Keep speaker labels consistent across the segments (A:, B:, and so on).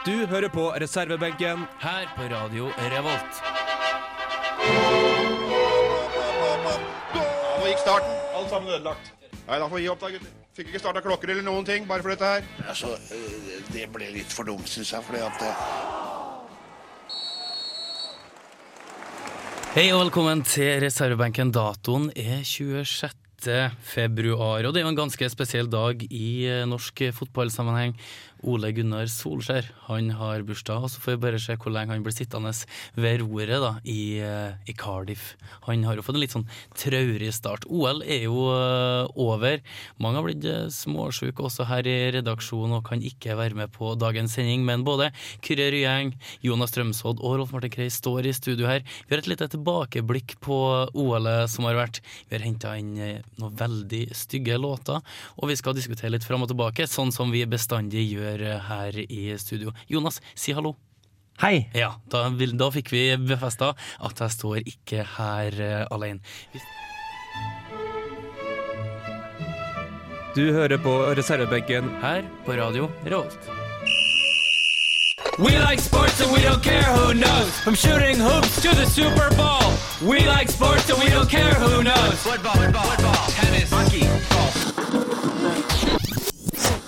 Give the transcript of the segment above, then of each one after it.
A: Du hører på reservebenken.
B: Her på Radio Revolt.
C: Nå gikk starten. Alt sammen ødelagt. Nei, da får vi gi opp, da, gutter. Fikk ikke starta klokker eller noen ting, bare for dette her.
D: Altså, øh, det ble litt for dumt, syns jeg, fordi at øh,
B: Hei og velkommen til reservebenken. Datoen er 26. februar, og det er jo en ganske spesiell dag i eh, norsk fotballsammenheng. Ole Gunnar Solskjær han har bursdag, og så får vi bare se hvor lenge han blir sittende ved roret da, i, eh, i Cardiff. Han har jo fått en litt sånn traurig start. OL er jo eh, over. Mange har blitt uh, småsjuke også her i redaksjonen og kan ikke være med på dagens sending, men både Kyrre Ryeng, Jonas Strømsodd og Rolf Martin Krei står i studio her. Vi har et lite tilbakeblikk på OL-et som har vært. Vi har henta inn eh, noen veldig stygge låter, og vi skal diskutere litt fram og tilbake, sånn som vi bestandig gjør eh, her i studio. Jonas, si hallo.
E: Hei!
B: Ja, da, da fikk vi befesta at jeg står ikke her uh, alene. Hvis
A: Du hører på reservebenken.
B: her på Radio Revolt. We like sports and we don't care who knows. From shooting hoops to the Super Bowl. We like sports and we don't care who knows.
D: Football, football, football, tennis, hockey, golf.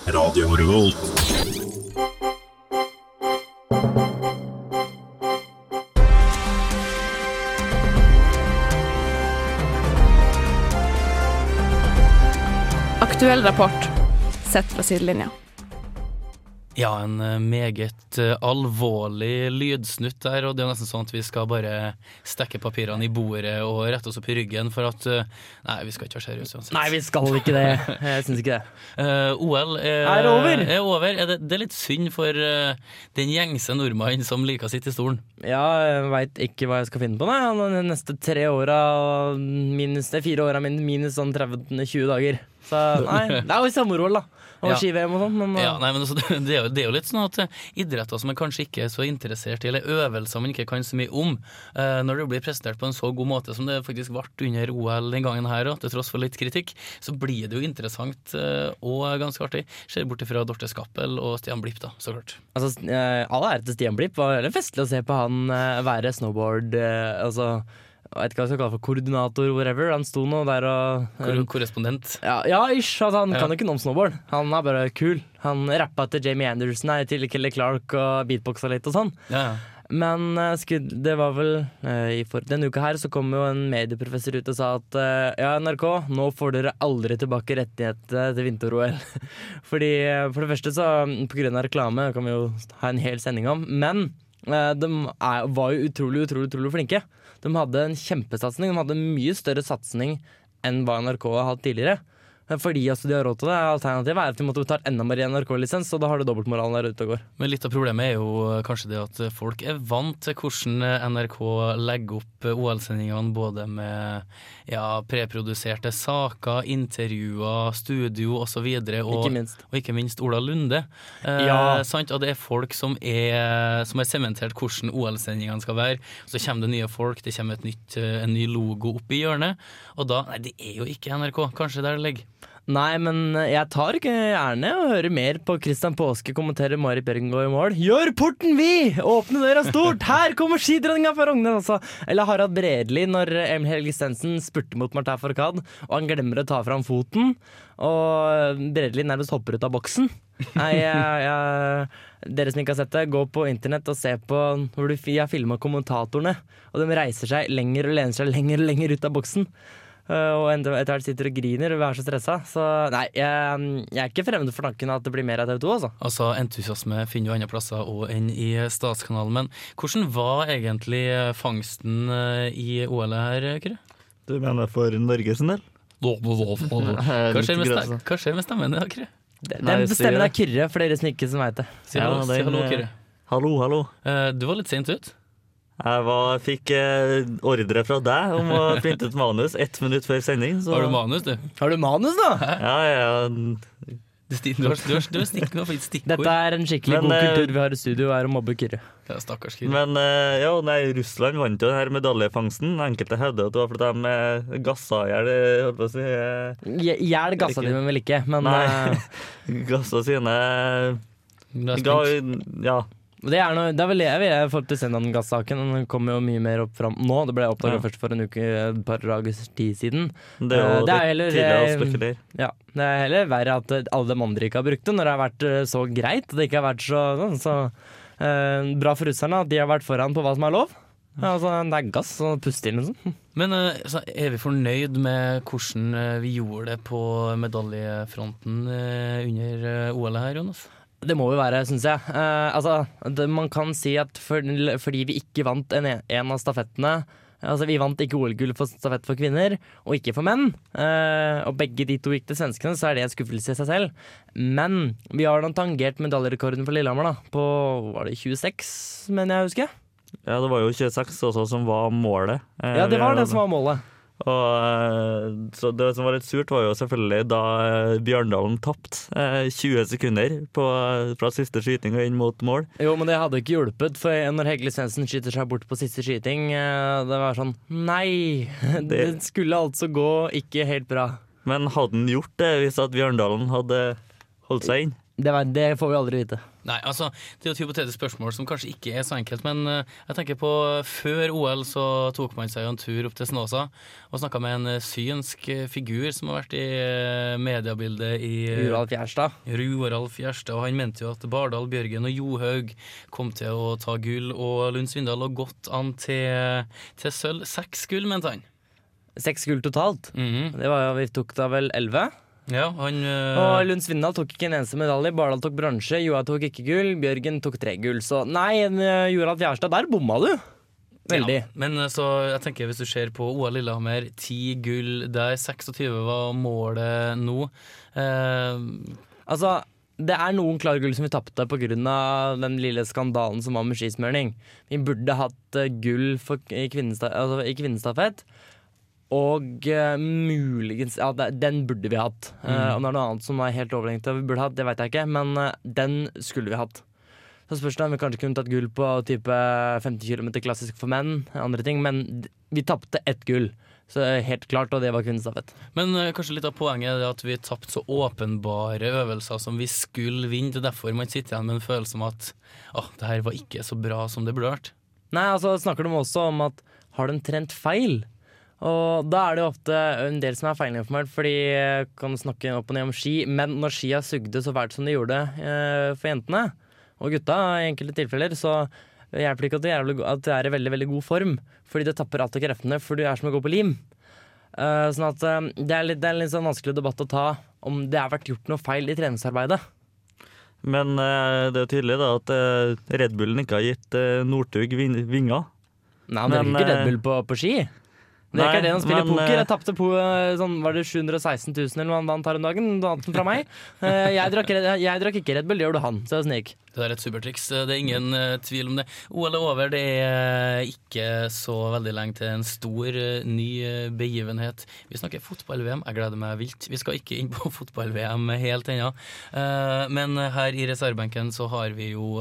C: Radio Revolt.
F: Aktuell rapport sett fra sidelinja.
B: Ja, en eh, meget eh, alvorlig lydsnutt der, og det er nesten sånn at vi skal bare stekke papirene i bordet og rette oss opp i ryggen for at eh, Nei, vi skal ikke være seriøse uansett.
E: Nei, vi skal ikke det. Jeg syns ikke det.
B: Uh, OL er,
E: Er over.
B: Er over. Er det, det er litt synd for uh, den gjengse nordmannen som liker å sitte i stolen.
E: Ja, jeg veit ikke hva jeg skal finne på nei. De neste tre åra minus de fire åra mine minus sånn 30-20 dager. Så nei, det er jo samme roll, da. Og
B: Ja.
E: ski-VM og sånn, men
B: Ja, nei, men altså, det, er jo, det er jo litt sånn at eh, idretter som man kanskje ikke er så interessert i, eller øvelser man ikke kan så mye om, eh, når det blir presentert på en så god måte som det faktisk ble under OL den gangen her, og til tross for litt kritikk, så blir det jo interessant eh, og ganske artig. Ser bort ifra Dorte Skappel og Stian Blipp, da, så klart.
E: altså, eh, all ære til Stian Blipp. Var veldig festlig å se på han eh, være snowboard eh, Altså, jeg vet ikke hva jeg skal kalle for koordinator, whatever. Han sto nå der og
B: Kor korrespondent.
E: Ja, ja ish. Altså, han
B: Ja.
E: kan jo ikke noe om snowboard. Han er bare kul. Han rappa til Jamie Anderson nei, til Kelly Clark og beatboxa litt og sånn.
B: Ja, ja.
E: Men eh, det var vel eh, i for, Denne uka her så kom jo en medieprofessor ut og sa at eh, ja, NRK, nå får dere aldri tilbake rettighetene til vinter-OL. Fordi eh, For det første så av reklame kan vi jo ha en hel sending om. Men eh, de er, var jo utrolig, utrolig, utrolig flinke. De hadde en kjempesatsing. De hadde en mye større satsing enn hva NRK har hatt tidligere. Eh, Fordi altså, de har råd til det. Alternativet er at de måtte betale enda mer i NRK-lisens, og da har du dobbeltmoralen der ute og går.
B: Men litt av problemet er jo eh, kanskje det at folk er vant til hvordan eh, NRK legger opp eh, OL-sendingene både med ja, preproduserte saker, intervjuer, studio osv. Og,
E: minst.
B: og ikke minst Ola Lunde. Eh,
E: Ja.
B: sant? Og det er folk som er som er sementert hvordan OL-sendingene skal være. Så kommer det nye folk, det kommer nytt, eh, en ny logo opp i hjørnet. Og da Nei, det er jo ikke NRK. Kanskje der det ligger.
E: Nei, men jeg tar gjerne og hører mer på Christian Påske kommentere Marit Bjergengård i mål. Gjør porten vid! Åpne døra stort! Her kommer skidronninga fra Rognes, altså! Eller Harald Bredli når Emil Helge Stensen spurter mot Martin Farkad, og han glemmer å ta fram foten, og Bredli nærmest hopper ut av boksen. Nei, jeg, jeg, dere som ikke har sett det, gå på internett og se på hvor jeg har filma kommentatorene, og de reiser seg lenger og lener seg lenger og lenger ut av boksen. Uh, og etter hvert sitter og griner og er så stressa. Så nei, jeg, jeg er ikke fremmed for tanken at det blir mer av TV 2, altså.
B: Altså, Entusiasme finner jo andre plasser òg enn i Statskanalen. Men hvordan var egentlig fangsten eh, i OL her, Kyrre?
G: Du mener for Norge sin del?
B: Hva skjer med, stemmen din, Kyrre?
E: Den
G: stemmen
E: er Kyrre, for dere som ikke veit det.
B: Si
G: Ja,
B: hallo, si hallo
G: eh,
B: Kyrre.
G: Hallo, hallo.
B: Eh, Du var litt sent ut.
G: Jeg var, fikk eh, ordre fra deg om å printe ut manus ett minutt før sending. Så,
B: Har du manus, du?
E: Har du manus, da?
G: Ja, ja,
B: Du, du har, du har, du har stikkord.
E: Dette er en skikkelig
G: Men,
E: god
G: eh,
E: kultur vi har i studio, er å mobbe Kyrre.
B: Ja, stakkars Kyrre.
G: Men eh, ja, nei, Russland vant jo denne medaljefangsten. Enkelte hevder at det var fordi de eh, gassa i hjel eh, holdt på å si, eh,
E: hjel gassa de vel ikke, men
G: Nei.
E: eh,
G: Gassa sine ga. Ja,
E: Det er, noe, det er vel det jeg vil i forhold til Sendan-gassaken. Den kommer jo mye mer opp fram nå. Det ble oppdaga
G: Ja.
E: først for en uke, et par dagers tid siden.
G: Det er
E: Eh,
G: jo
E: det er heller,
G: tidlig å
E: eh. Ja, Det er heller verre at eh, alle de andre ikke har brukt det, når det har vært så greit. Det ikke har vært så, sånn, så eh, bra for russerne at de har vært foran på hva som er lov. Ja, altså, det er gass og puste inn sånn.
B: Men altså, er vi fornøyd med hvordan vi gjorde det på medaljefronten under OL her, Jonas?
E: Det må vi være, syns jeg. Eh, altså, det, man kan si at for, fordi vi ikke vant en, en av stafettene Altså, Vi vant ikke OL-gull for stafett for kvinner, og ikke for menn. Eh, og begge de to gikk til svenskene, så er det en skuffelse i seg selv. Men vi har da tangert medaljerekorden for Lillehammer, da. På var det 26, mener jeg å huske.
G: Ja, det var jo 26 også som var målet. Eh,
E: Ja, det var det som var målet.
G: Og, eh, så det som var litt surt, var jo selvfølgelig da eh, Bjørndalen tapte eh, 20 sekunder på, fra siste skyting og inn mot mål.
E: Jo, men det hadde ikke hjulpet, for når Hegle Svendsen skyter seg bort på siste skyting, det var sånn Nei! Det skulle altså gå ikke helt bra.
G: Men hadde han gjort det hvis at Bjørndalen hadde holdt seg inn?
E: Det, var, det får vi aldri vite.
B: Nei, altså, Det er jo et hypotetisk spørsmål som kanskje ikke er så enkelt, men eh, jeg tenker på før OL så tok man seg en tur opp til Snåsa og snakka med en eh, synsk eh, figur som har vært i eh, mediebildet i eh,
E: Urald Fjerstad.
B: Roald Fjerstad, og han mente jo at Bardal, Bjørgen og Johaug kom til å ta gull, og Lund Svindal lå godt an til, til sølv. Seks gull, mente han.
E: Seks gull totalt.
B: Mhm.
E: Det var, vi tok da vel elleve.
B: Ja, han eh,
E: Og Lund Svindal tok ikke en eneste medalje. Bardal tok bronse, Joa tok ikke gull, Bjørgen tok tre gull. Så nei, eh, Jorald Fjerstad, der bomma du! Veldig.
B: Ja, men eh, så jeg tenker hvis du ser på OL Lillehammer, ti gull der, 26 var målet nå. Eh,
E: Altså, det er noen klare gull som vi tapte pga. den lille skandalen som var med skismørning. Vi burde hatt gull for, i, kvinnesta, altså, i kvinnestafett. Og uh, muligens Ja, den burde vi hatt. Eh, om det er noe annet som er helt overlegent vi burde hatt, det vet jeg ikke, men uh, den skulle vi hatt. Så spørs det om vi kanskje kunne tatt gull på type 50 km klassisk for menn, andre ting, men vi tapte ett gull. Så helt klart, og det var kvinnestafett.
B: Men kanskje litt av poenget er det at vi tapte så åpenbare øvelser som vi skulle vinne. Det er derfor man sitter igjen med en følelse om at oh, det her var ikke så bra som det burde vært.
E: Nei, altså snakker de også om at har de trent feil? Og da er det jo ofte en del som er feilinformert, fordi de kan snakke opp og ned om ski, men når skia sugde så fælt som de gjorde eh, for jentene, og gutta i enkelte tilfeller, så hjelper det ikke at du er, i veldig, veldig god form, fordi det tapper alt av kreftene, for du er som å gå på lim. Eh, sånn at eh, det er litt, det er en litt sånn vanskelig debatt å ta om det har vært gjort noe feil i treningsarbeidet.
G: Men eh, det er jo tydelig da at eh, Red Bullen ikke har gitt eh, Northug vinger.
E: Nei, han
G: Men,
E: ikke Red
G: eh,
E: Bull på, på ski. Det er
G: nei,
E: ikke det han spiller
G: men,
E: poker.
G: eh,
E: Jeg tapte po eh, sånn, var det 716 000 eller noe han vant her om dagen. Du vant den fra meg. Eh, Jeg drakk, jeg drakk ikke Red Bull, det gjorde han. Så jeg snik.
B: Det er et supertriks. Det er ingen uh, tvil om det. OL er over. Det er ikke så veldig lenge til en stor, uh, ny eh, begivenhet. Vi snakker fotball-VM. Jeg gleder meg vilt. Vi skal ikke inn på fotball-VM helt ennå. Eh, Men her i reservebenken så har vi jo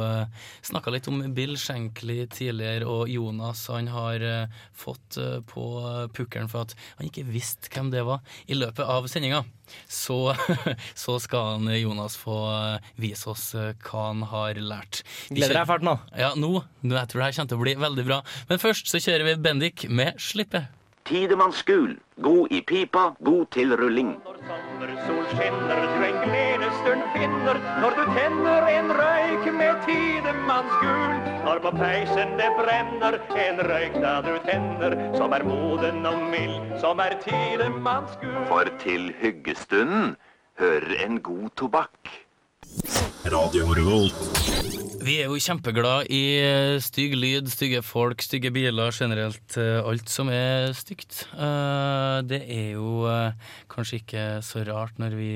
B: snakka litt om Bill Shankly tidligere, og Jonas han har eh, fått eh, på pukkelen for at han ikke visste hvem det var. I løpet av sendinga så, så skal han Jonas få eh, vise oss eh, hva han har lært. De
E: Gleder deg fælt nå.
B: Ja, nå, nå jeg tror det her kommer til å bli veldig bra. Men først så kjører vi Bendik med 'Slippe'.
H: Tidemannsgul. God i pipa, god til rulling.
I: Sommersol skinner, du en finner når du tenner en røyk med tidemannsgul. Når på peisen det brenner, en røyk da du tenner, som er moden og mild, som er tidemannsgul.
H: For til hyggestunden hører en god tobakk.
B: Vi er jo kjempeglad i eh, stygg lyd, stygge folk, stygge biler, generelt eh, alt som er stygt. Eh, Det er jo kanskje ikke så rart når vi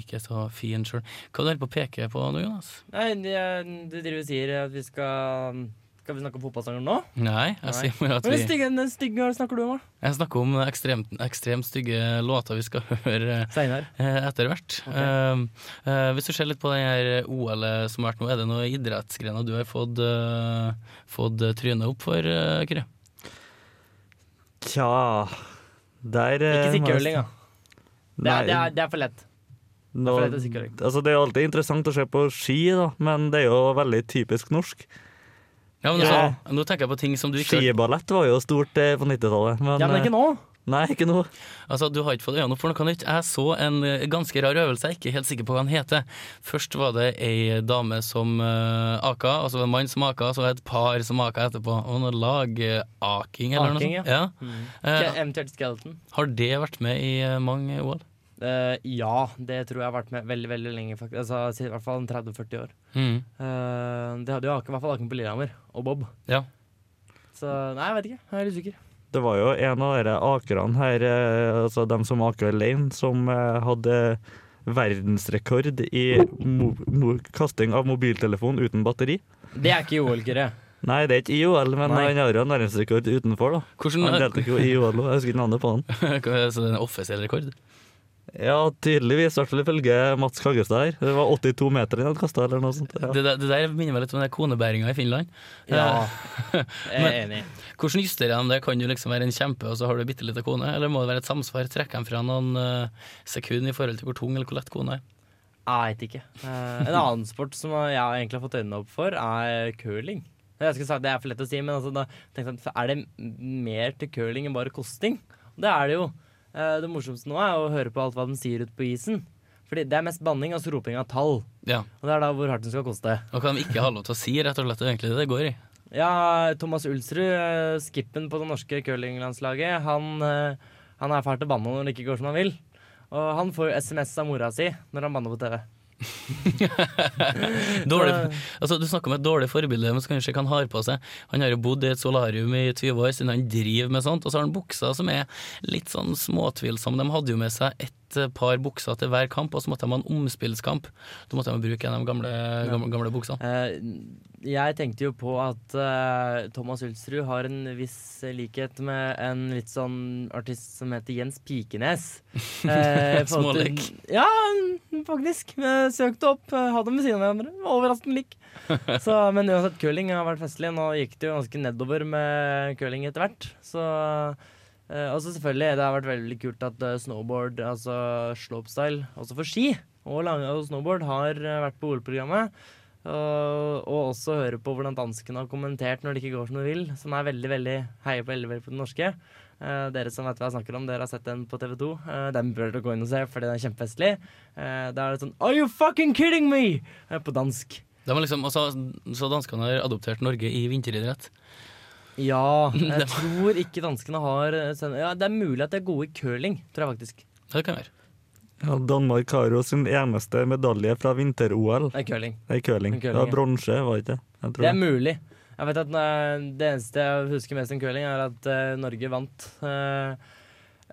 B: ikke så fin sjøl. Hva er du holder på å peke på nå, Jonas?
E: Nei, du driver og sier at vi skal Skal vi snakke om fotballsanger nå?
B: Nei, jeg sier bare at vi
E: stygge, stygge snakker du om, da?
B: Jeg snakker om ekstremt, ekstremt stygge låter vi skal høre
E: Seinar.
B: eh, etter hvert. Okay. Uh, uh, hvis du ser litt på den her OL-et som har vært nå, er det noen idrettsgrener du har fått, uh, fått trynet opp for, uh, Kyrre?
G: Tja Der eh,
E: Ikke si
G: må
E: da. Det det, det er for lett.
G: Nå,
E: det er
G: altså det er alltid interessant å se på ski, da, men det er jo veldig typisk norsk.
B: Ja, men
E: Ja.
B: altså, nå tenker jeg på ting som du ikke
G: Skiballett var jo stort eh, på 90-tallet. Men,
E: Ja, men ikke nå.
G: eh, Nei, ikke nå.
B: Altså, Du har ikke fått øynene opp for noe nytt. Jeg så en eh, ganske rar øvelse, jeg er ikke helt sikker på hva den heter. Først var det ei dame som uh, aka, altså en mann som aka, så var det et par som aka etterpå. Og noe lagaking eller
E: Aking,
B: noe sånt. Ja.
E: Ja. Mm. Uh,
B: har det vært med i mange OL?
E: Eh, ja, det tror jeg har vært med veldig veldig lenge. faktisk. Altså, I hvert fall 30-40 år.
B: Mm.
E: Uh, det hadde jo i hvert fall Aken på Lillehammer og Bob.
B: Ja.
E: Så nei, jeg vet ikke. Jeg er litt usikker.
G: Det var jo en av dere akerne her, eh, altså dem som aker alene, som hadde verdensrekord i mo mo kasting av mobiltelefon uten batteri.
E: Det er ikke OL, Kyrre.
G: Nei, det er ikke IOL, men
E: Nei.
G: han har jo en verdensrekord utenfor, da.
B: Hvordan
G: Han deltok jo i OL òg, jeg husker ikke navnet på han.
B: Så det er en offisiell rekord?
G: Ja, tydeligvis, i hvert fall ifølge Mats Kaggestad her. Det var 82 meter han hadde kasta, eller noe sånt. Ja.
B: Det, der, det der minner meg litt om den konebæringa i Finland.
E: Ja,
B: Eh,
E: jeg er enig.
B: Hvordan justerer de det? Kan du liksom være en kjempe, og så har du bitte lita kone? Eller må det være et samsvar? Trekker de fra noen uh, sekunder i forhold til hvor tung eller hvor lett kone er?
E: Jeg vet ikke. Uh, en annen sport som jeg egentlig har fått øynene opp for, er curling. Jeg sagt Det er for lett å si, men altså, da jeg, er det mer til curling enn bare kosting? Det er det jo. Eh, det morsomste nå er å høre på alt hva de sier ute på isen. Fordi det er mest banning og så roping av tall.
B: Ja.
E: Og det er da hvor hardt den skal koste.
B: Og hva de ikke har lov til å si, rett og slett. Det er egentlig det det går i.
E: Ja, Thomas Ulsrud, eh, skippen på det norske curlinglandslaget, han, eh, han er fæl til å banne når det ikke går som han vil. Og han får SMS av mora si når han banner på TV.
B: Dårlig, altså, du snakker om et dårlig forbilde, men så kan du han har på seg. Han har jo bodd i et solarium i 20 år siden han driver med sånt, og så har han bukser som er litt sånn småtvilsomme. De hadde jo med seg ett par bukser til hver kamp, og så måtte de ha en omspillskamp. Da måtte de bruke en av de gamle, gamle, gamle buksene.
E: Eh, jeg tenkte jo på at eh, Thomas Ulsrud har en viss likhet med en litt sånn artist som heter Jens Pikenes. Eh, i
B: Smålik.
E: Ja, faktisk. Søkte opp, hadde dem ved siden av hverandre. Overraskende lik. Så, men uansett, curling har vært festlig. Nå gikk det jo ganske nedover med curling etter hvert. Så Og så selvfølgelig, det har vært veldig kult at eh, snowboard, altså slopestyle, også for ski og, lange, og snowboard, har eh, vært på OL-programmet. Og, og også høre på hvordan danskene har kommentert når det ikke går som de vil. Som er veldig, veldig heier på veldig, veldig på det norske. Uh, dere som vet hva jeg snakker om, dere har sett den på TV2. Uh, den bør dere gå inn og se, fordi den er kjempefestlig. Uh, da er det sånn Are you fucking kidding me? Eh, på dansk.
B: Har liksom, altså, så danskene har adoptert Norge i vinteridrett.
E: Ja, jeg tror ikke danskene har eh, Ja, det er mulig at de er gode i curling, tror jeg faktisk.
B: Det kan være.
G: Ja, Danmark har jo sin eneste medalje fra vinter-OL.
E: Det er curling.
G: Det er curling.
E: Det
G: Det var bronse, var det ikke?
E: Det er mulig. Jeg vet at eh, Det eneste jeg husker mest om curling, er at eh, Norge vant uh,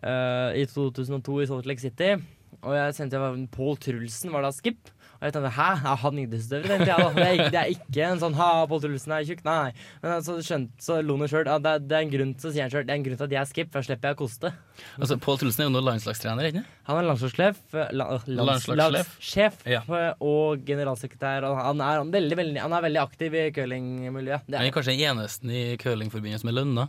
E: uh, i 2002 i Salt Lake City. Og jeg sendte Pål Trulsen var da skip. Og jeg tenkte hæ, er han idrettsutøver? tenkte jeg. Det er, det er ikke en sånn ha, Pål Trulsen er tjukk. Nei. Men så skjønte så lo han sjøl. Ja, det, er- det en grunn til sier han selv, det er en grunn til at jeg er skip, for da slipper jeg å koste.
B: Altså, Pål Trulsen er jo nå landslagstrener, ikke?
E: Han er landslagssjef, eh, la, lands,
B: Landslagssjef. Ja.
E: eh, og generalsekretær. Og han er, veldig, veldig, han er veldig aktiv i curlingmiljøet.
B: Han
E: er
B: kanskje den eneste i curlingforbundet som er lønna.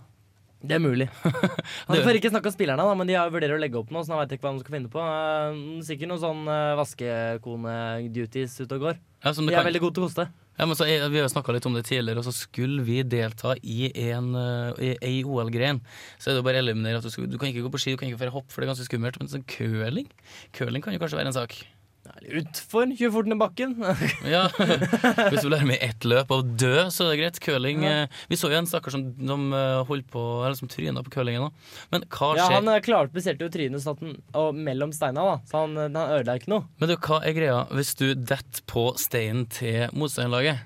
E: Det er mulig. Vi får ikke snakke om spillerne, da, men de vurderer å legge opp noe, så nå vet jeg ikke hva de skal finne på. Eh, Sikkert noen sånn uh, vaskekone-duties ute og går.
B: Ja, som
E: De er
B: kan-
E: veldig gode til å koste.
B: Ja, men så er, Vi har snakka litt om det tidligere, og så skulle vi delta i en ei OL-gren. Så er det jo bare å eliminere at du, skal, du kan ikke gå på ski, du kan ikke føre hopp, for det er ganske skummelt. Men sånn curling Curling kan jo kanskje være en sak.
E: Utfor 20 forten i bakken.
B: Ja, Hvis du være med ett løp og dø, så er det greit. Curling
E: Ja.
B: eh, Vi så jo en stakkar som, som eh, holdt på Eller som tryna på curlingen Da. Men hva skjer?
E: ja, han eh, klarte plasserte jo trynet sånn mellom steina, da, så han, han ødela ikke noe.
B: Men du, hva er greia hvis du detter på steinen til motstanderlaget?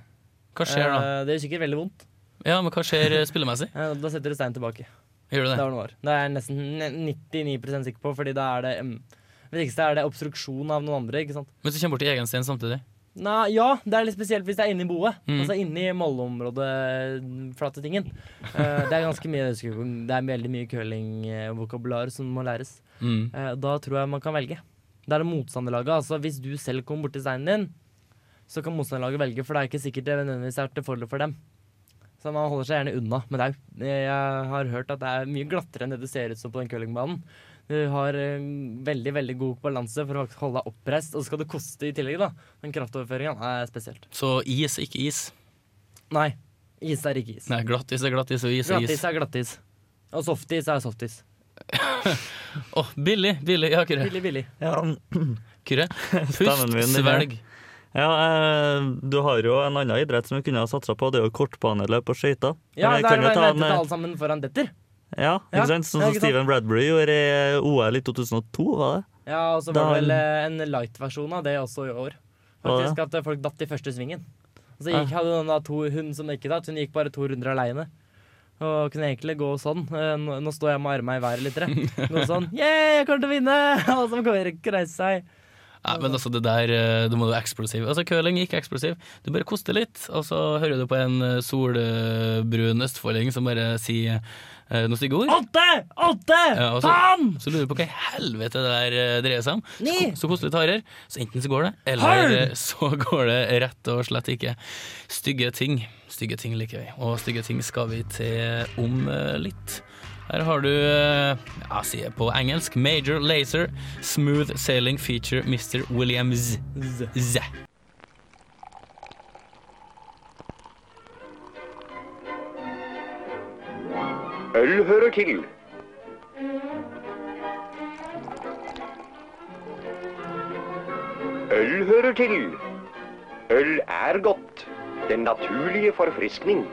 B: Hva skjer da?
E: Eh, det gjør sikkert veldig vondt.
B: Ja, men hva skjer spillemessig?
E: Da setter du steinen tilbake.
B: Gjør du
E: Det
B: det?
E: det er jeg nesten 99% sikker på, fordi da er det um, Det viktigste er det obstruksjon av noen andre, ikke sant.
B: Men du kommer bort til egen stein samtidig?
E: Nei, ja, det er litt spesielt hvis det er inni boet.
B: Mm.
E: Altså inni Molde-området-flatetingen. Uh, det er ganske mye Det er veldig mye curling-vokabular som må læres.
B: Mm.
E: Uh, da tror jeg man kan velge. Det er det motstanderlaget. Altså Hvis du selv kommer borti steinen din, så kan motstanderlaget velge, for det er ikke sikkert det nødvendigvis er til fordel for dem. Så man holder seg gjerne unna. Men det er, jeg har hørt at det er mye glattere enn det det ser ut som på den curlingbanen. Du har eh, veldig veldig god balanse for å holde deg oppreist, og så skal det koste i tillegg. da Den kraftoverføringa er spesielt.
B: Så is er ikke is.
E: Nei, is er ikke is.
B: Nei, glattis er glattis, og is er is.
E: Glattis er glattis. Og softis er softis.
B: Å, billig, billig. Ja, Kyrre.
E: Billig, billig.
G: Ja,
B: Kyrre. Pust, svelg.
G: ja eh, du har jo en annen idrett som vi kunne ha satsa på, det er jo kortbaneløp og skøyter.
E: Ja,
G: Men
E: der
G: kan ta
E: det
G: en,
E: alle sammen foran detter.
G: Ja,
E: Ja,
G: ikke sant? Sånn som? Steven Bradbury gjorde i OL i 2002, var det?
E: Ja, og så var det vel eh, en light-versjon av det også i år. Faktisk At eh, folk datt i første svingen. Og så gikk, hadde hun, da to, hun som ikke datt, hun gikk bare to runder aleine. Og kunne egentlig gå sånn. Eh, Nå, nå står jeg med armene i været litt. Gå sånn Yeah, jeg kommer til å vinne! Alle som kommer ikke reise seg.
B: Nei, men altså det der, eh, du må jo eksplosiv. Altså Curling ikke eksplosiv. Du bare koster litt, og så hører du på en eh, solbrun østfolding som bare sier eh, noen stygge ord.
E: Åtte! Åtte!
B: Ja, og så-
E: Faen!
B: Så lurer du på hva i helvete det der eh, dreier seg om.
E: Ni!
B: Så, så koster det litt. Så enten så går det, eller eh, så går det rett og slett ikke. Stygge ting. Stygge ting liker vi, og stygge ting skal vi til om eh, litt. Her har du, eh, ja, sier på engelsk, Major Lazer, Smooth Sailing Feature Mr. Williams. Z.
I: Øl hører til. Øl hører til. Øl er godt. Den naturlige forfriskning.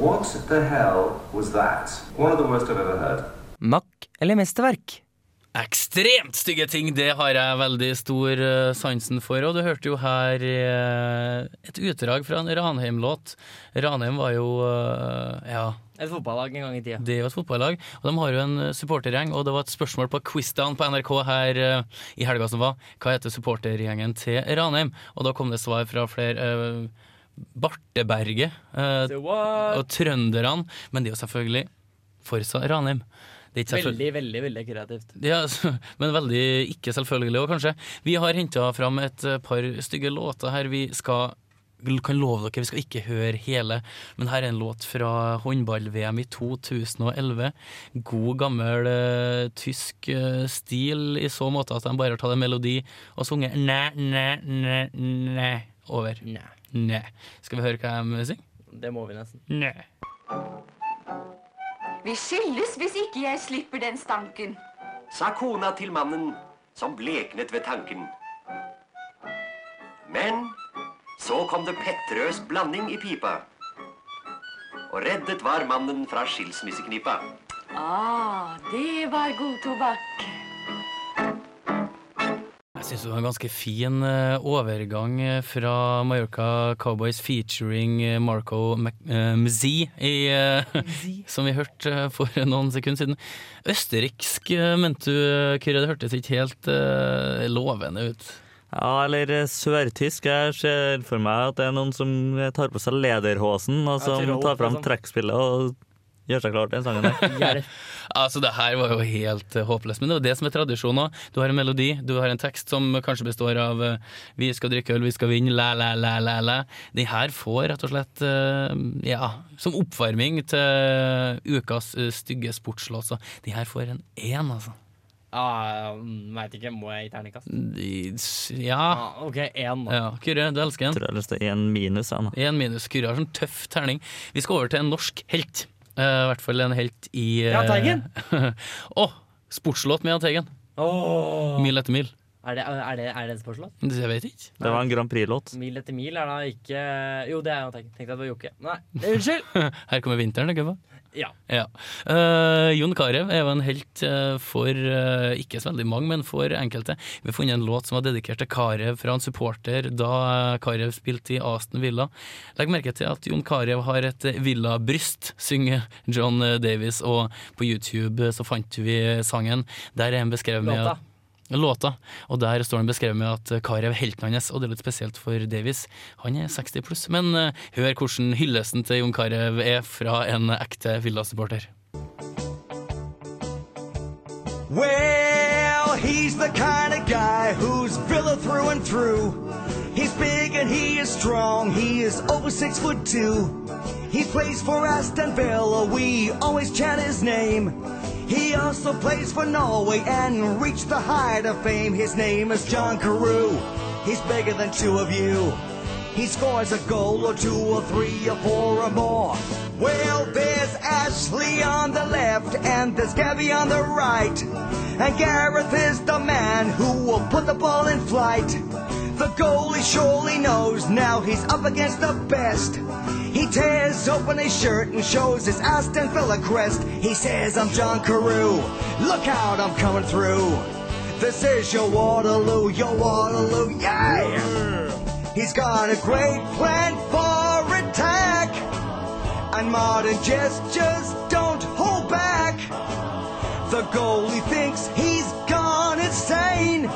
J: What the hell was that? One of the worst I've ever heard.
E: Makk eller mesterverk?
B: Ekstremt stygge ting, det har jeg veldig stor eh, sansen for. Og du hørte jo her eh, et utdrag fra en Ranheim-låt. Ranheim var jo eh, ja,
E: Et fotballag en gang i tida.
B: det er jo et fotballag, og de har jo en supportergjeng. Og det var et spørsmål på Quizdown på NRK her i helga som var. Hva heter supportergjengen til Ranheim? Og da kom det svar fra flere. Barteberget og trønderne. Men det er jo selvfølgelig Forsa Ranheim.
E: Veldig, veldig veldig kreativt.
B: ja, altså, men veldig ikke selvfølgelig òg, kanskje. Vi har henta fram et eh, par stygge låter her. Vi skal kan love dere, vi skal ikke høre hele, men her er en låt fra håndball-VM i 2011. God, gammel uh, tysk uh, stil i så måte at de bare har tatt en melodi og sunget næ, næ, næ, næ over. Næ. Skal vi høre hva de synger?
E: det må vi nesten.
B: Næ.
K: Vi skilles hvis ikke jeg slipper den stanken.
I: Sa kona til mannen, som bleknet ved tanken. Men så kom det petterøs blanding i pipa. Og reddet var mannen fra skilsmisseknipa.
K: Ah, det var god tobakk.
B: Syns det var en ganske fin eh, overgang eh, fra Mallorca Cowboys featuring eh, Marco Mzee, eh, som vi hørte for noen sekunder siden. Østerriksk, mente du, Kyrre? Det hørtes ikke helt eh, lovende ut.
G: Ja, eller sørtysk. Jeg ser for meg at det er noen som tar på seg lederhosen, og som tar fram
E: liksom.
G: trekkspillet og gjør seg klar til den sangen der.
B: Altså, det her var jo helt uh, håpløst. Men det er jo det som er tradisjon òg. Du har en melodi, du har en tekst som kanskje består av uh, 'Vi skal drikke øl, vi skal vinne', læ, læ, læ, læ, læ. De her får rett og slett, uh, ja, som oppvarming til ukas stygge sportslåt, så de her får en én, altså.
E: Ah, Veit ikke, må jeg gi terningkast?
B: Ja.
E: Ah, OK, én, da.
B: ja. Kyrre, du elsker
G: Jeg tror jeg har lyst til én minus.
B: Én minus. Kyrre har sånn tøff terning. Vi skal over til en norsk helt. Eh, I hvert fall en helt i eh,
E: Jahn Teigen?
B: Å! sportslåt med Jahn Teigen.
E: Oh.
B: Mil etter mil.
E: Er det, er det, er det en sportslåt?
B: Det- Jeg vet ikke.
G: Det var en Grand Prix-låt.
E: Mil etter mil er da ikke Jo, det er Jahn Teigen. Tenkte at det var Jokke. Nei, unnskyld!
B: Her kommer vinteren, ikke sant?
E: Ja.
B: Ja. Uh, Jon Carew er jo en helt eh, for uh, ikke så veldig mange, men for enkelte. Vi har funnet en låt som var dedikert til Carew fra en supporter da Carew spilte i Aston Villa. Legg merke til at Jon Carew har et villabryst, synger John Davies, Davis, og på YouTube så fant vi sangen. Der er han beskrevet med
E: Låta.
B: Låta, og der står den beskrevet med at Carew er helten hans, og det er litt spesielt for Davis. Han er 60 pluss, men uh, hør hvordan hyllesten til Jon Carew er fra en ekte Villa-supporter.
L: Well, he's the kind of guy who's Villa through and through. He's big and he is strong. He is over six foot two. He plays for Aston Villa. We always chant his name. He also plays for Norway and reached the height of fame. His name is John Carew. He's bigger than two of you. He scores a goal or two or three or four or more. Well, there's Ashley on the left and there's Gabby on the right. And Gareth is the man who will put the ball in flight. The goalie surely knows now he's up against the best. He tears open his shirt and shows his Aston Villa crest. He says, I'm John Carew. Look out, I'm coming through. This is your Waterloo, your Waterloo, yeah! He's got a great plan for attack. And modern gestures don't hold back. The goalie thinks he's gone insane.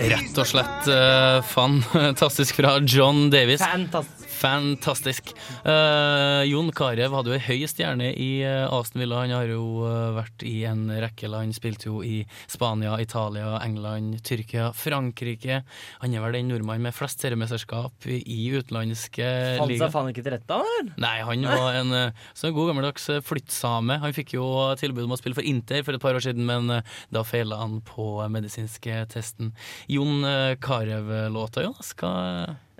B: Rett og slett uh, fantastisk fra John Davis.
E: Fantastisk.
B: Fantastisk. Uh, Jon Carew hadde jo ei høy stjerne i eh, Aston Villa. Han har jo eh, vært i en rekke land. Spilte jo i Spania, Italia, England, Tyrkia, Frankrike. Han er vel den nordmannen med flest seriemesterskap i utenlandske liga.
E: Fant seg faen ikke til rette, han?
B: Nei, han var en sånn god gammeldags flyttsame. Han fikk jo tilbud om å spille for Inter for et par år siden, men da feila han på medisinske testen. Jon Carew-låta, Jonas? Hva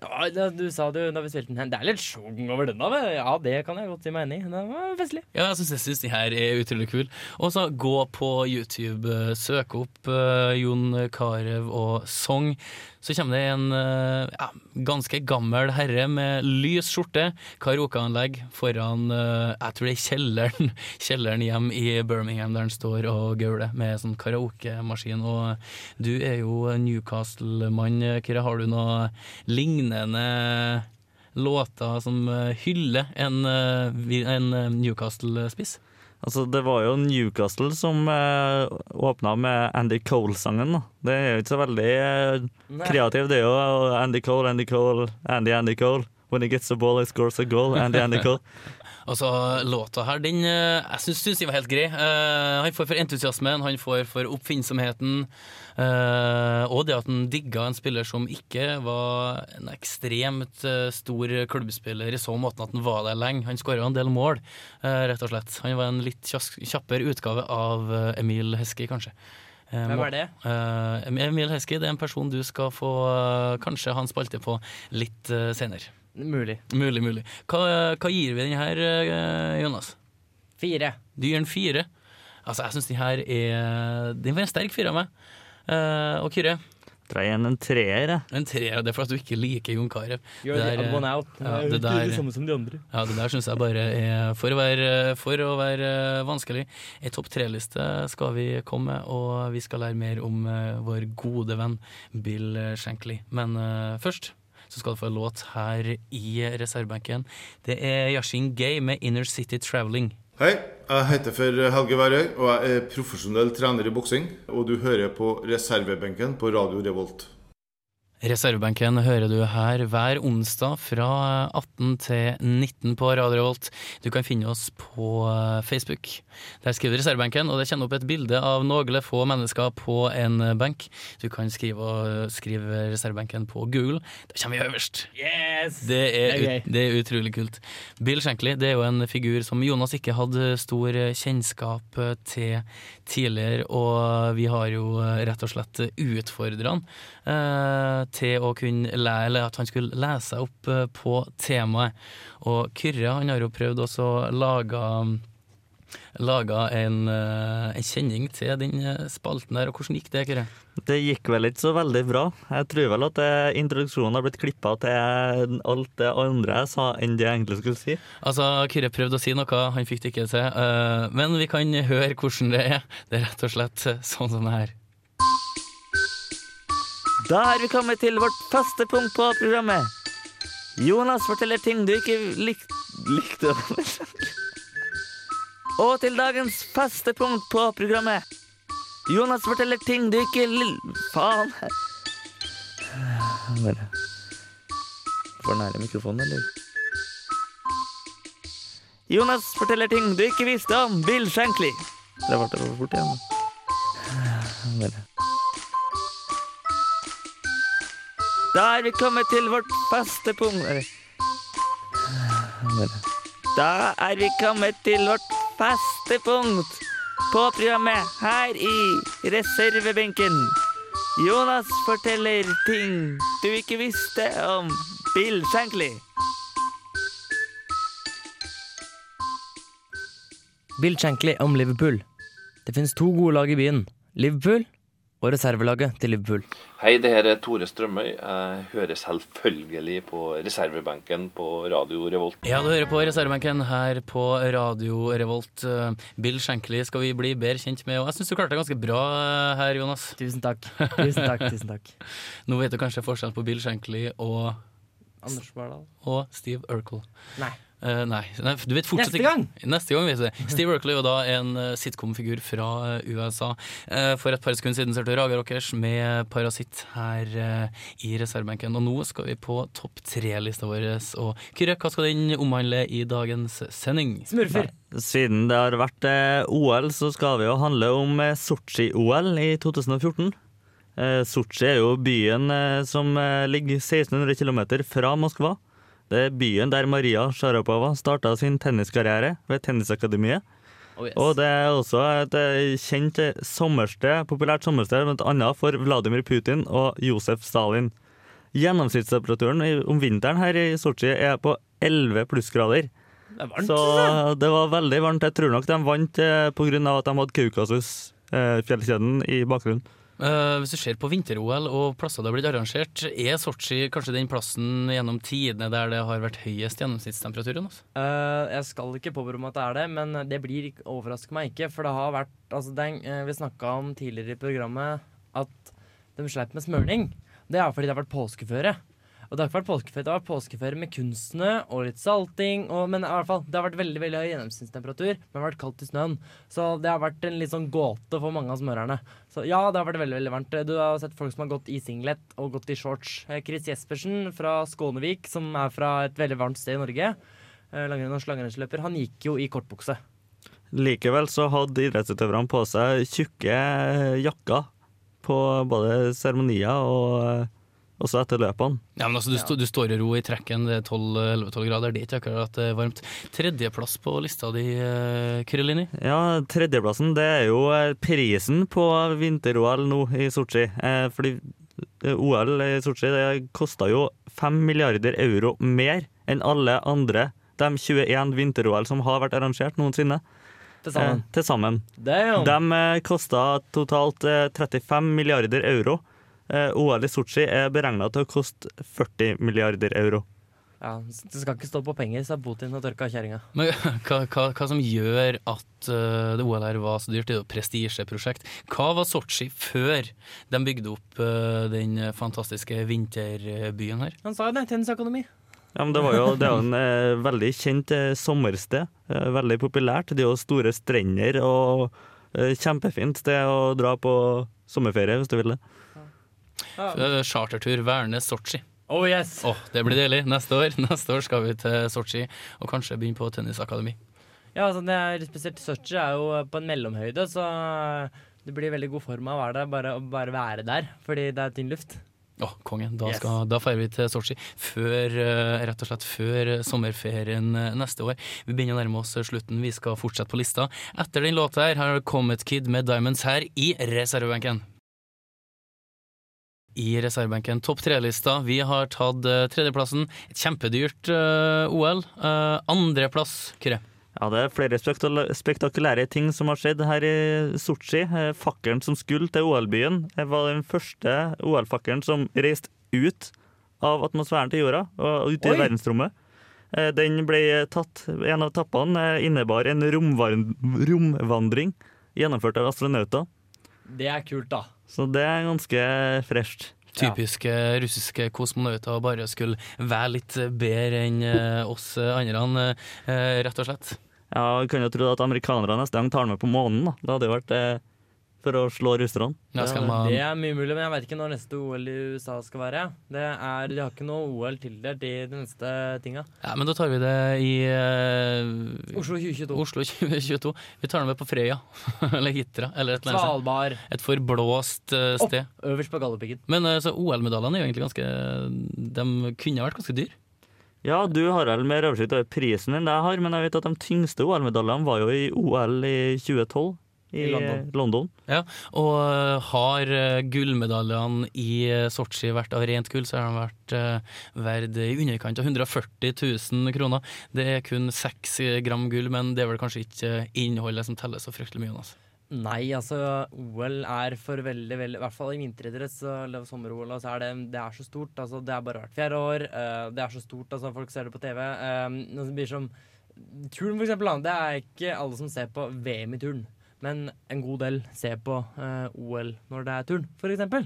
E: Ja, du sa det jo da vi spilte den. Det er litt sjung over den, da. Ja, det kan jeg godt si meg enig i. Det var festlig.
B: Ja, jeg syns, jeg syns de her er utrolig kule. Og så gå på YouTube, eh, søk opp uh, Jon Carew og Song. Så kommer det en eh, ja, ganske gammel herre med lys skjorte, karaokeanlegg foran eh, Jeg tror det er kjelleren, kjelleren hjem i Birmingham der han står og gauler med sånn karaokemaskin. Og du er jo Newcastle-mann. Kyrre, har du noe lignende låter som eh, hyller en, en Newcastle-spiss?
G: Altså, det var jo Newcastle som eh, åpna med Andy Cole-sangen. Det er jo ikke så veldig eh, kreativ, det er jo Andy Cole, Andy Cole, Andy, Andy Cole. When he gets a ball, he scores a goal. Andy, Andy Cole.
B: Altså, låta her, den eh, Jeg syns, syns den var helt grei. Uh, han får for entusiasmen, han får for oppfinnsomheten. Eh, og det at han digga en spiller som ikke var en ekstremt eh, stor klubbspiller i så måten at han var der lenge. Han skåra en del mål, eh, rett og slett. Han var en litt kjappere utgave av Emil Heski, kanskje.
E: Hvem er det?
B: Emil Heski det er en person du skal få kanskje ha en spalte på litt senere.
E: Mulig.
B: Mulig, mulig. Hva, hva gir vi den her, Jonas?
E: Fire.
B: Du gir den fire? Altså, jeg syns den her er Den var en sterk fire av meg. Eh, og Kyrre?
G: Dra igjen en treer, jeg.
B: En treer. Det er for at du ikke liker Jon Carew. Det der. Ja,
E: Det er
B: der,
E: det samme som de andre.
B: ja, det der syns jeg bare er for å være, for å være vanskelig. Ei topp tre-liste skal vi komme med, og vi skal lære mer om eh, vår gode venn Bill Shankly. Men uh, først så skal du få en låt her i reservebenken. Det er Yashin Gay med 'Inner City Traveling'.
M: Hei, jeg heter for Helge Værøy, og jeg er profesjonell trener i boksing. Og du hører på reservebenken på Radio Revolt.
B: Reservebenken hører du her hver onsdag fra 18 til 19 på Radio Volt. Du kan finne oss på eh, Facebook. Der skriver Reservebenken, og det kommer opp et bilde av noen få mennesker på en benk. Du kan skrive, skrive Reservebenken på Google. Da kommer vi øverst.
E: Yes!
B: Det er,
E: Det er
B: ut, det er utrolig kult. Bill Shankly det er jo en figur som Jonas ikke hadde stor kjennskap til tidligere, og vi har jo rett og slett utfordra han eh, til å kunne lære, eller at han skulle lese seg opp eh, på temaet. Og Kyrre han har jo prøvd også å lage Laga en, eh, en kjenning til den eh, spalten der, og hvordan gikk det, Kyrre?
G: Det gikk vel ikke så veldig bra. Jeg tror vel at introduksjonen har blitt klippa til alt det andre jeg sa, enn det jeg egentlig skulle si.
B: Altså, Kyrre prøvde å si noe, han fikk det ikke til. men vi kan høre hvordan det er. Det er rett og slett sånn som det her.
G: Da er vi kommet til vårt faste punkt på programmet. Jonas forteller ting du ikke lik likte. Og til dagens faste punkt på programmet. Jonas forteller ting du ikke li... Faen. Bare For nære mikrofonen, eller? Jonas forteller ting du ikke visste om Bill Shankly. Det ble for fort igjen. Bare. Da er vi kommet til vårt faste punkt. Da er vi kommet til vårt faste punkt på programmet her i reservebenken. Jonas forteller ting du ikke visste om Bill Shankly.
E: Bill Shankly om Liverpool. Det finnes to gode lag i byen. Liverpool og reservelaget til Liverpool.
N: Hei, det her er Tore Strømøy. Jeg hører selvfølgelig på reservebenken på Radio Revolt.
B: Ja, du hører på reservebenken her på Radio Revolt. Bill Shankly skal vi bli bedre kjent med, og jeg syns du klarte det ganske bra her, Jonas.
E: Tusen takk. Tusen takk, tusen takk.
B: Nå vet du kanskje forskjellen på Bill Shankly og
E: Anders Bardal.
B: og Steve Urkel.
E: Nei.
B: Eh, nei. nei, du vet fortsatt
E: Neste gang!
B: Neste gang vet du. Steve Urkel er jo da en uh, sitcom-figur fra uh, USA. Eh, for et par sekunder siden så hørte Raga Rockers med 'Parasitt' her i reservebenken. Og nå skal vi på topp tre-lista vår. Og Kyrre, hva skal den omhandle i dagens sending?
E: Smurfer.
G: Siden det har vært OL, så skal vi jo handle om Sotsji-OL i 2014. Eh, Sotsji er jo byen som ligger 1600 km fra Moskva. Det er byen der Maria Sharapova starta sin tenniskarriere ved Tennisakademiet.
E: Oh, yes.
G: Og det er også et eh, kjent eh, sommersted, populært sommersted annet for Vladimir Putin og Josef Stalin. Gjennomsnittstemperaturen om vinteren her i Sotsji er på 11 plussgrader.
E: Det er varmt,
G: Så det var veldig varmt. Jeg tror nok de vant pga. på grunn av at de hadde Kaukasus, eh, fjellkjeden, i bakgrunnen.
B: Eh, hvis du ser på vinter-OL og plasser det har blitt arrangert, er Sotsji kanskje den plassen gjennom tidene der det har vært høyest gjennomsnittstemperatur? Jonas?
E: Eh, jeg skal ikke påberope meg at det er det, men det blir overrasker meg ikke. For det har vært altså det, eh, Vi snakka om tidligere i programmet at de sleit med smørning. Det er fordi det har vært påskeføre. Og det har ikke vært påskeferie. det har vært påskeføre med kunstsnø og litt salting. Og, men i hvert fall, det har vært veldig veldig høy gjennomsnittstemperatur, men det har vært kaldt i snøen. Så det har vært en litt sånn gåte for mange av smørerne. Så ja, det har vært veldig veldig varmt. Du har sett folk som har gått i singlet og gått i shorts. Eh, Chris Jespersen fra Skånevik, som er fra et veldig varmt sted i Norge, eh, langrenn- og slangerensløper, han gikk jo i kortbukse.
G: Likevel så hadde idrettsutøverne på seg tjukke jakker på både seremonier og eh, også etter løpene.
B: Ja, men altså, du, sto- du står i ro i trekken, det er 12-11-12 grader, det er ikke akkurat eh, varmt. Tredjeplass på lista di, uh, Krillini?
G: Ja, tredjeplassen det er jo eh, prisen på vinter-OL nå i Sotsji. Eh, fordi eh, OL i Sotsji det kosta jo 5 milliarder euro mer enn alle andre de 21 vinter-OL som har vært arrangert noensinne.
E: Til sammen.
G: Eh, til sammen. De eh, kosta totalt eh, 35 milliarder euro. Eh, OL i Sotsji er beregna til å koste 40 milliarder euro.
E: Ja, Det skal ikke stå på penger, sa Putin og tørka kjerringa.
B: Men hva, hva, hva som gjør at uh, det OL her var så dyrt, det er jo prestisjeprosjekt. Hva var Sotsji før de bygde opp uh, den fantastiske vinterbyen her?
E: Han sa jo det, tennisakademi.
G: Ja, men det, var jo, det er jo en eh, veldig kjent eh, sommersted. Eh, veldig populært. Det er jo store strender og kjempefint sted å dra på sommerferie, hvis du vil det.
B: Eh, Chartertur Værnes-Sotsji.
E: Oh yes!
B: Åh, det blir deilig. Neste år Neste år skal vi til Sotsji og kanskje begynne på tennisakademi.
E: Ja, altså det er spesielt Sotsji er jo på en mellomhøyde, så det blir veldig god form av å være der, bare å bare være der, fordi det er tynn luft.
B: Åh, kongen. Da,
E: Yes.
B: skal, da feirer vi til Sotsji før, eh, rett og slett før eh, sommerferien eh, neste år. Vi begynner å nærme oss slutten. Vi skal fortsette på lista. Etter den låta her har Comet Kid med Diamonds her i reservebenken. I reservebenken topp tre-lista. Vi har tatt eh, tredjeplassen. Et kjempedyrt eh, OL. Uh, Andreplass, Kyrre.
G: Ja, det er flere spektakulære ting som har skjedd her i Sotsji. Eh, Fakkelen som skulle til OL-byen eh, var den første OL-fakkelen som reiste ut av atmosfæren til jorda og ut i
E: Oi!
G: verdensrommet. Eh, Den ble tatt, En av etappene eh, innebar en romvandring gjennomført av astronauter.
E: Det er kult, da.
G: Så det er ganske fresht.
B: Typiske russiske kosmonauter bare skulle være litt bedre enn eh, oss andre, eh, rett og slett.
G: Ja, Vi kan jo tro at amerikanerne neste gang tar med på månen. Da Det hadde jo vært eh, for å slå russerne.
B: Ja, man-
E: Det er mye mulig, men jeg vet ikke når neste OL i USA skal være. Det er, de har ikke noe OL tildelt i de neste tinga.
B: Ja, men da tar vi det i uh,
E: Oslo 2022.
B: Oslo 2022. Vi tar det med på Frøya. eller Hitra. Eller et.
E: Svalbard.
B: Et forblåst eh,
E: Opp,
B: sted.
E: øverst på Galdhøpiggen.
B: Men uh, OL-medaljene er jo egentlig ganske De kunne vært ganske dyr.
G: Ja, du har vel mer oversikt over prisen enn det jeg har, men jeg vet at de tyngste OL-medaljene var jo i OL i 2012 i,
B: I London.
G: London.
B: Ja, og eh, har eh, gullmedaljene i eh, Sotsji vært av rent gull, så har de vært uh, verd i underkant av 140 000 kroner. Det er kun seks gram gull, men det er vel kanskje ikke innholdet som teller så fryktelig mye. Altså.
E: Nei, altså OL er for veldig, veldig I hvert fall i vinteridrett så- eller sommer-OL, så er det, det er så stort. Altså, det er bare hvert fjerde år. Uh, det er så stort, altså folk ser det på TV. Uh, det blir som Turn, for eksempel. Det er ikke alle som ser på VM i turn. Men en god del ser på eh, OL når det er turn, eksempel.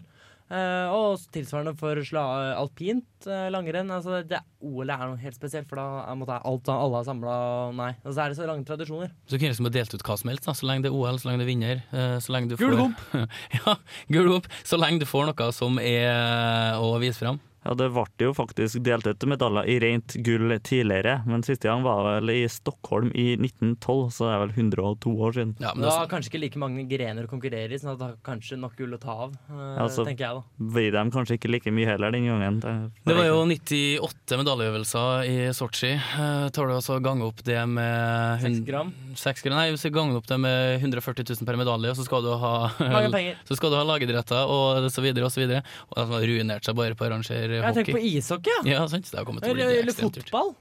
E: Eh, og tilsvarende for sla alpint eh, langrenn. Altså det, OL er noe helt spesielt, for da er, måtte alt, alle er samla Nei. Og så er det så lange tradisjoner.
B: Så kunne liksom delt ut hva som helst, da. så lenge det er OL, så lenge det er vinner. eh, Så lenge du
E: Gul
B: får Ja, gul gomp. Så lenge du får noe som er å vise fram.
G: Ja, Det ble jo faktisk delt ut medaljer i rent gull tidligere, men siste gang var vel i Stockholm i 1912, så det er vel 102 år siden.
B: Ja,
E: Men det var kanskje ikke like mange grener å konkurrere i, sånn at det har kanskje nok gull å ta av, Ja,
G: så
E: tenker jeg da.
G: Blir de kanskje ikke like mye heller den gangen. Det,
B: Det var jo 98 medaljeøvelser i Sotsji. Eh, tar du altså gange opp det med
E: Seks
B: hun-
E: gram?
B: 6 gram, Nei, hvis du ganger opp det med 140 000 per medalje, så skal du ha. Så skal du ha lagidretter og så videre og så videre. Og de har ruinert seg bare på å arrangere
E: Jeg tenker på ishockey, ja.
B: Ja, sant. Det har kommet til å bli
E: Eller, eller fotball.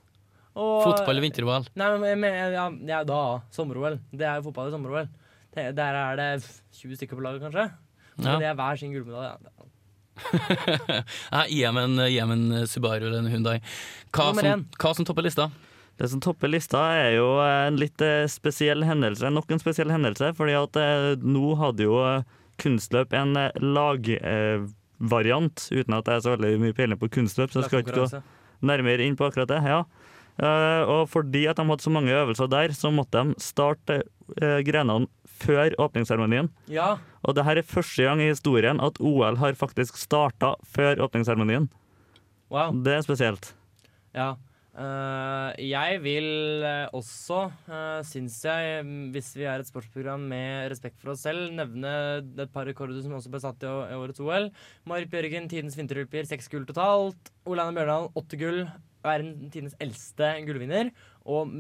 E: Og-
B: Fotball eller vinter-OL.
E: Nei, men, men ja, ja, da sommer-OL. Det er jo fotball i sommer-OL. Der er det 20 stykker på laget, kanskje.
B: Ja.
E: Det er hver sin gullmedalje.
B: Ja. Gi dem en, gi dem en Subaru eller en Hundai. Hva hva som topper lista?
G: Det som topper lista, er jo en litt eh, spesiell hendelse. Nok en spesiell hendelse, fordi at eh, nå hadde jo eh, kunstløp en lag... eh, lagvariant, uten at jeg er så veldig mye peiling på kunstløp, så jeg skal ikke gå nærmere inn på akkurat det. ja. Eh, og fordi at de hadde så mange øvelser der, så måtte de starte uh, grenene før åpningsseremonien.
E: Ja.
G: Og det her er første gang i historien at OL har faktisk starta før åpningsseremonien.
E: Wow.
G: Det er spesielt.
E: Ja. Eh, jeg vil eh, også, uh, syns jeg, mm, hvis vi er et sportsprogram med respekt for oss selv, nevne et par rekorder som også ble satt i, årets OL. Marit Bjørgen, tidens vinterløper, seks gull totalt. Ole Bjørdal, åtte gull. Verden tidens eldste gullvinner. Og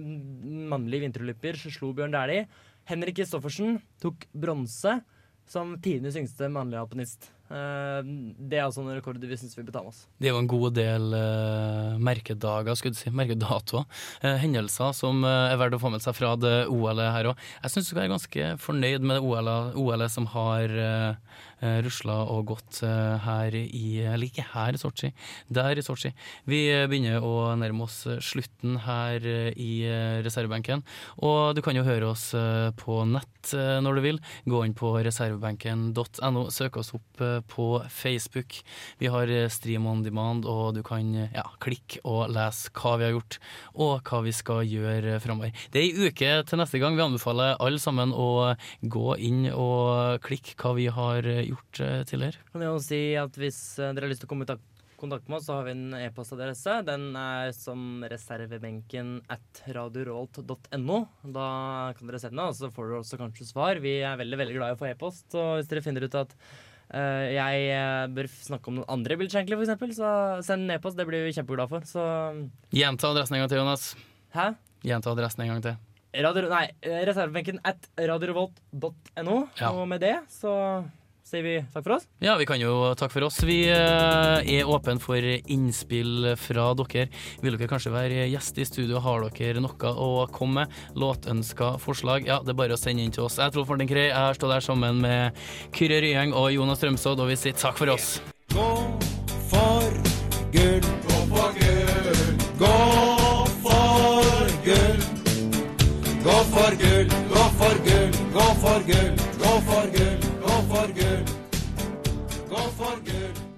E: mannlig vinterløper slo Bjørn Dæhlie. Henrik Kristoffersen tok bronse som tidenes yngste mannlige alpinist. Eh, det er altså en rekord vi syns vi bør oss.
B: Det er jo en god del uh, merkedager, skulle du si, merkedatoer. Uh, hendelser som uh, er verdt å få med seg fra det OL-et her òg. Jeg syns du skal være ganske fornøyd med det OL-et OL som har uh, rusla og gått her i Eller ikke her i Sotsji, der i Sotsji. Vi begynner å nærme oss slutten her i reservebenken. Og du kan jo høre oss på nett når du vil. Gå inn på reservebenken.no, søk oss opp på Facebook. Vi har eh, Stream on demand, og du kan eh, ja, klikke og lese hva vi har gjort, og hva vi skal gjøre framover. Det er ei uke til neste gang. Vi anbefaler alle sammen å gå inn og klikke hva vi har eh, gjort eh, tidligere.
E: Kan jeg også si at Hvis eh, dere har lyst til å komme i tak- kontakt med oss, så har vi en e-postadresse. Den er som reservebenken at radiorolt.no. Da kan dere sende, og så får dere også kanskje svar. Vi er veldig veldig glad i å få e-post. Og hvis dere finner ut at eh, jeg uh, bør snakke om noen andre bilskjenkler, f.eks., så send en e-post. Det blir vi kjempeglade for. Så
B: Gjenta adressen en gang til, Jonas.
E: Hæ?
B: Gjenta adressen en gang til.
E: Radio, nei, eh, reservebenken at radiorevolt.no.
B: Ja.
E: Og med det så sier vi takk for oss.
B: Ja, vi kan jo takke for oss. Vi eh, er åpne for innspill fra dere. Vil dere kanskje være gjest i studio? Har dere noe å komme med? Låtønska forslag? Ja, det er bare å sende inn til oss. Jeg tror Forten Krei. Jeg har stått der sammen med Kyrre Ryeng og Jonas Strømsodd, og vi sier takk for oss.
L: Gå for gull. Gå for gull. Gå for gull. Gå for gull, gå for gull, gå for gull for gull. Gå for gull.